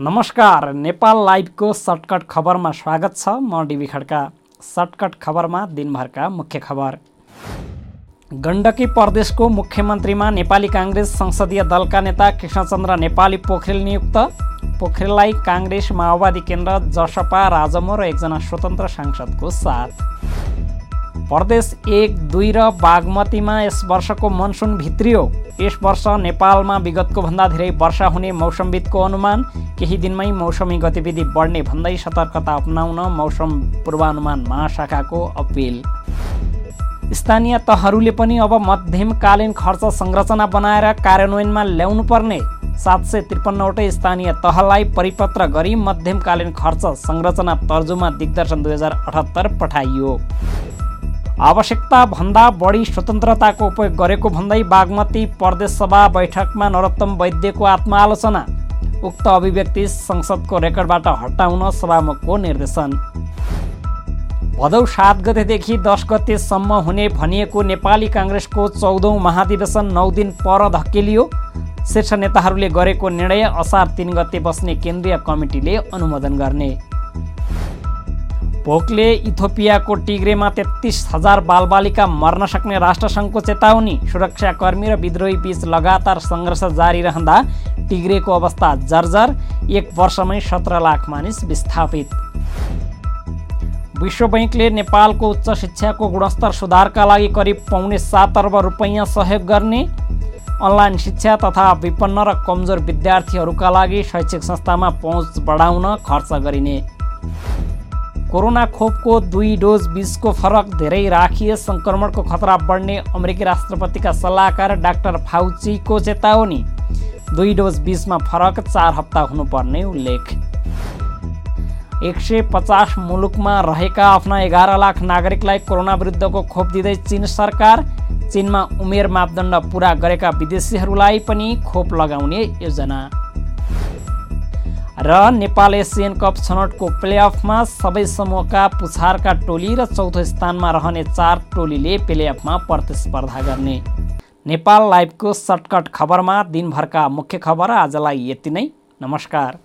नमस्कार नेपाल लाइभको सर्टकट खबरमा स्वागत छ। म डिबी खड्का। सर्टकट खबरमा दिनभरका मुख्य खबर। गण्डकी प्रदेशको मुख्यमन्त्रीमा नेपाली काङ्ग्रेस संसदीय दलका नेता कृष्णचन्द्र नेपाली पोखरेल नियुक्त। पोखरेललाई काङ्ग्रेस माओवादी केन्द्र जसपा राजमो र एकजना स्वतन्त्र सांसदको साथ। प्रदेश एक दुई र बागमतीमा यस वर्षको मनसुन भित्रियो। यस वर्ष नेपालमा विगतको भन्दा धेरै वर्षा हुने मौसमविदको अनुमान। केही दिनमै मौसमी गतिविधि बढ्ने भन्दै सतर्कता अपनाउन मौसम पूर्वानुमान महाशाखाको अपिल। स्थानीय तहहरूले पनि अब मध्यमकालीन खर्च संरचना बनाएर कार्यान्वयनमा ल्याउनु पर्ने। सात सय त्रिपन्नवटै स्थानीय तहलाई परिपत्र गरी मध्यमकालीन खर्च संरचना तर्जुमा दिग्दर्शन दुई हजार अठहत्तर पठाइयो। आवश्यकता भन्दा बढी स्वतन्त्रताको उपयोग गरेको भन्दै बागमती प्रदेश सभा बैठकमा नरोत्तम वैद्यको आत्मआलोचना उक्त अभिव्यक्ति संसदको रेकर्डबाट हटाउन सभामुखको निर्देशन। भदौ सात गतेदेखि दस गतेसम्म हुने भनिएको नेपाली काङ्ग्रेसको चौधौँ महाधिवेशन नौ दिन पर धकेलियो। शीर्ष नेताहरूले गरेको निर्णय असार तिन गते बस्ने केन्द्रीय कमिटीले अनुमोदन गर्ने। भोकले इथोपियाको टिग्रेमा तेत्तिस हजार बालबालिका मर्न सक्ने राष्ट्रसङ्घको चेतावनी। सुरक्षाकर्मी र विद्रोही बीच लगातार सङ्घर्ष जारी रहँदा टिग्रेको अवस्था जर्जर। एक वर्षमै सत्र लाख मानिस विस्थापित। विश्व बैङ्कले नेपालको उच्च शिक्षाको गुणस्तर सुधारका लागि करिब पाउने सात अर्ब रुपैयाँ सहयोग गर्ने। अनलाइन शिक्षा तथा विपन्न र कमजोर विद्यार्थीहरूका लागि शैक्षिक संस्थामा पहुँच बढाउन खर्च गरिने। कोरोना खोपको दुई डोज बिचको फरक धेरै राखिए सङ्क्रमणको खतरा बढ्ने अमेरिकी राष्ट्रपतिका सल्लाहकार डाक्टर फाउचीको चेतावनी। दुई डोज बिचमा फरक चार हप्ता हुनुपर्ने उल्लेख। एक सय पचास मुलुकमा रहेका आफ्ना एघार लाख नागरिकलाई कोरोना विरुद्धको खोप दिँदै चिन सरकार। चिनमा उमेर मापदण्ड पुरा गरेका विदेशीहरूलाई पनि खोप लगाउने योजना। र नेपाल एसियन कप छनौटको प्लेअफमा सबै समूहका पुछारका टोली र चौथो स्थानमा रहने चार टोलीले प्लेअफमा प्रतिस्पर्धा गर्ने। नेपाल लाइभको सर्टकट खबरमा दिनभरका मुख्य खबर आजलाई यति नै। नमस्कार।